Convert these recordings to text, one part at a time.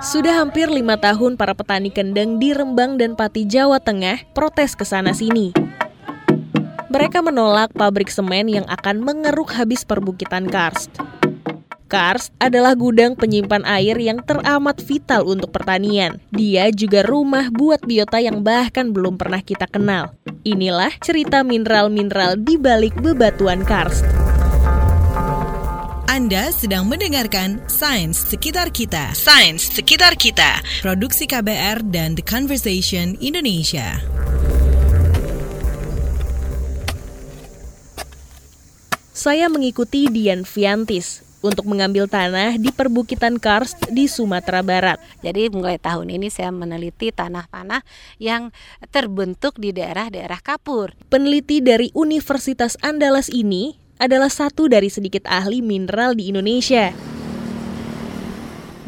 Sudah hampir lima tahun para petani kendeng di Rembang dan Pati, Jawa Tengah protes ke sana sini. Mereka menolak pabrik semen yang akan mengeruk habis perbukitan karst. Karst adalah gudang penyimpan air yang teramat vital untuk pertanian. Dia juga rumah buat biota yang bahkan belum pernah kita kenal. Inilah cerita mineral-mineral di balik bebatuan karst. Anda sedang mendengarkan Sains Sekitar Kita. Sains Sekitar Kita. Produksi KBR dan The Conversation Indonesia. Saya mengikuti Dian Fiantis untuk mengambil tanah di perbukitan karst di Sumatera Barat. Jadi mulai tahun ini saya meneliti tanah-tanah yang terbentuk di daerah-daerah kapur. Peneliti dari Universitas Andalas ini adalah satu dari sedikit ahli mineral di Indonesia.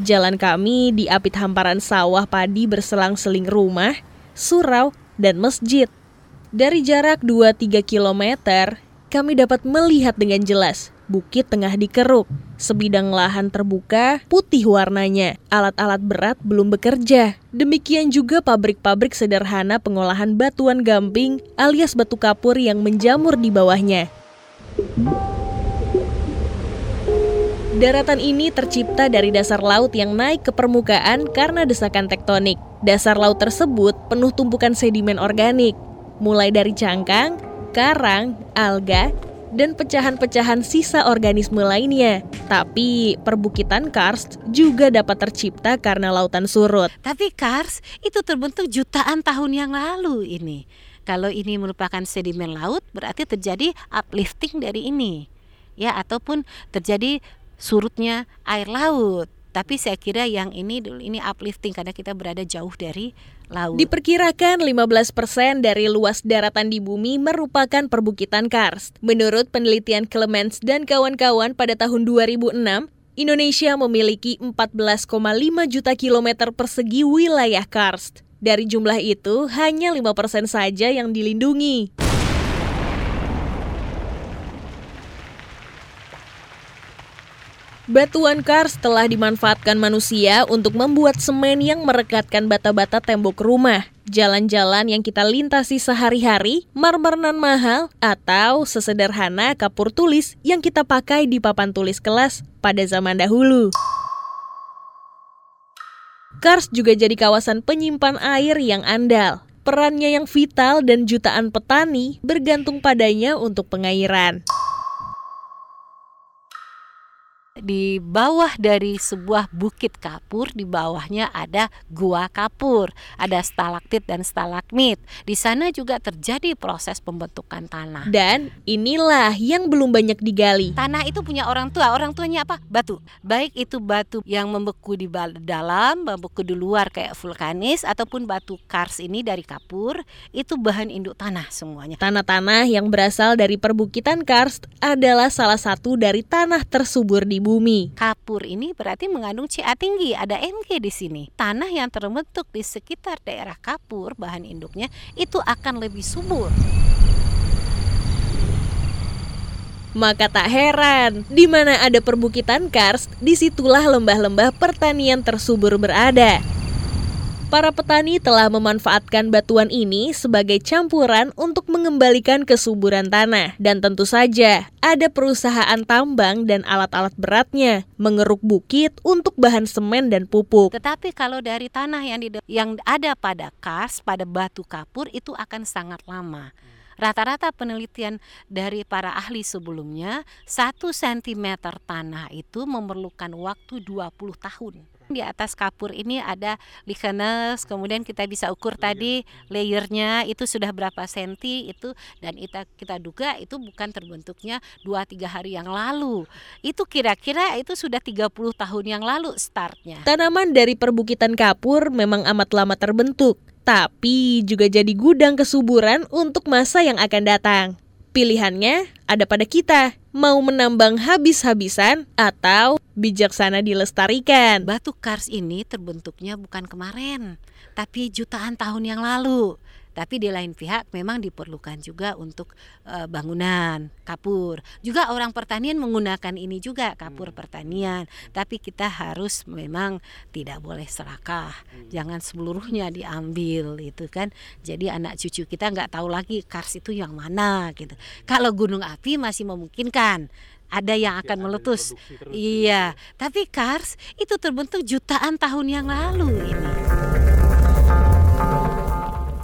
Jalan kami diapit hamparan sawah padi berselang-seling rumah, surau, dan masjid. Dari jarak 2-3 km, kami dapat melihat dengan jelas bukit tengah dikeruk. Sebidang lahan terbuka, putih warnanya. Alat-alat berat belum bekerja. Demikian juga pabrik-pabrik sederhana pengolahan batuan gamping alias batu kapur yang menjamur di bawahnya. Daratan ini tercipta dari dasar laut yang naik ke permukaan karena desakan tektonik. Dasar laut tersebut penuh tumpukan sedimen organik, mulai dari cangkang, karang, alga, dan pecahan-pecahan sisa organisme lainnya. Tapi perbukitan karst juga dapat tercipta karena lautan surut. Tapi karst itu terbentuk jutaan tahun yang lalu ini. Kalau ini merupakan sedimen laut, berarti terjadi uplifting dari ini, ya, ataupun terjadi surutnya air laut. Tapi saya kira yang ini dulu ini uplifting karena kita berada jauh dari laut. Diperkirakan 15% dari luas daratan di bumi merupakan perbukitan karst. Menurut penelitian Clements dan kawan-kawan pada tahun 2006, Indonesia memiliki 14,5 juta kilometer persegi wilayah karst. Dari jumlah itu, hanya 5% saja yang dilindungi. Batuan kars telah dimanfaatkan manusia untuk membuat semen yang merekatkan bata-bata tembok rumah, jalan-jalan yang kita lintasi sehari-hari, marmer nan mahal, atau sesederhana kapur tulis yang kita pakai di papan tulis kelas pada zaman dahulu. Kars juga jadi kawasan penyimpan air yang andal. Perannya yang vital dan jutaan petani bergantung padanya untuk pengairan di bawah dari sebuah bukit kapur di bawahnya ada gua kapur ada stalaktit dan stalagmit. Di sana juga terjadi proses pembentukan tanah. Dan inilah yang belum banyak digali. Tanah itu punya orang tua. Orang tuanya apa? Batu. Baik itu batu yang membeku di dalam membeku di luar kayak vulkanis ataupun batu kars ini dari kapur itu bahan induk tanah semuanya. Tanah-tanah yang berasal dari perbukitan karst adalah salah satu dari tanah tersubur di bumi. Kapur ini berarti mengandung Ca tinggi, ada Mg di sini. Tanah yang terbentuk di sekitar daerah kapur, bahan induknya itu akan lebih subur. Maka tak heran, di mana ada perbukitan karst, di situlah lembah-lembah pertanian tersubur berada. Para petani telah memanfaatkan batuan ini sebagai campuran untuk mengembalikan kesuburan tanah. Dan tentu saja, ada perusahaan tambang dan alat-alat beratnya mengeruk bukit untuk bahan semen dan pupuk. Tetapi kalau dari tanah yang, yang ada pada kars, pada batu kapur, itu akan sangat lama. Rata-rata penelitian dari para ahli sebelumnya, 1 cm tanah itu memerlukan waktu 20 tahun di atas kapur ini ada lichenes, kemudian kita bisa ukur tadi layernya itu sudah berapa senti itu dan kita kita duga itu bukan terbentuknya 2-3 hari yang lalu. Itu kira-kira itu sudah 30 tahun yang lalu startnya. Tanaman dari perbukitan kapur memang amat lama terbentuk, tapi juga jadi gudang kesuburan untuk masa yang akan datang. Pilihannya ada pada kita, mau menambang habis-habisan atau bijaksana dilestarikan. Batu kars ini terbentuknya bukan kemarin, tapi jutaan tahun yang lalu. Tapi di lain pihak memang diperlukan juga untuk uh, bangunan kapur. Juga orang pertanian menggunakan ini juga kapur hmm. pertanian. Tapi kita harus memang tidak boleh serakah. Hmm. Jangan seluruhnya diambil itu kan. Jadi anak cucu kita nggak tahu lagi kars itu yang mana gitu. Kalau gunung api masih memungkinkan ada yang akan ya, meletus. Iya, gitu. tapi Kars itu terbentuk jutaan tahun yang lalu ini.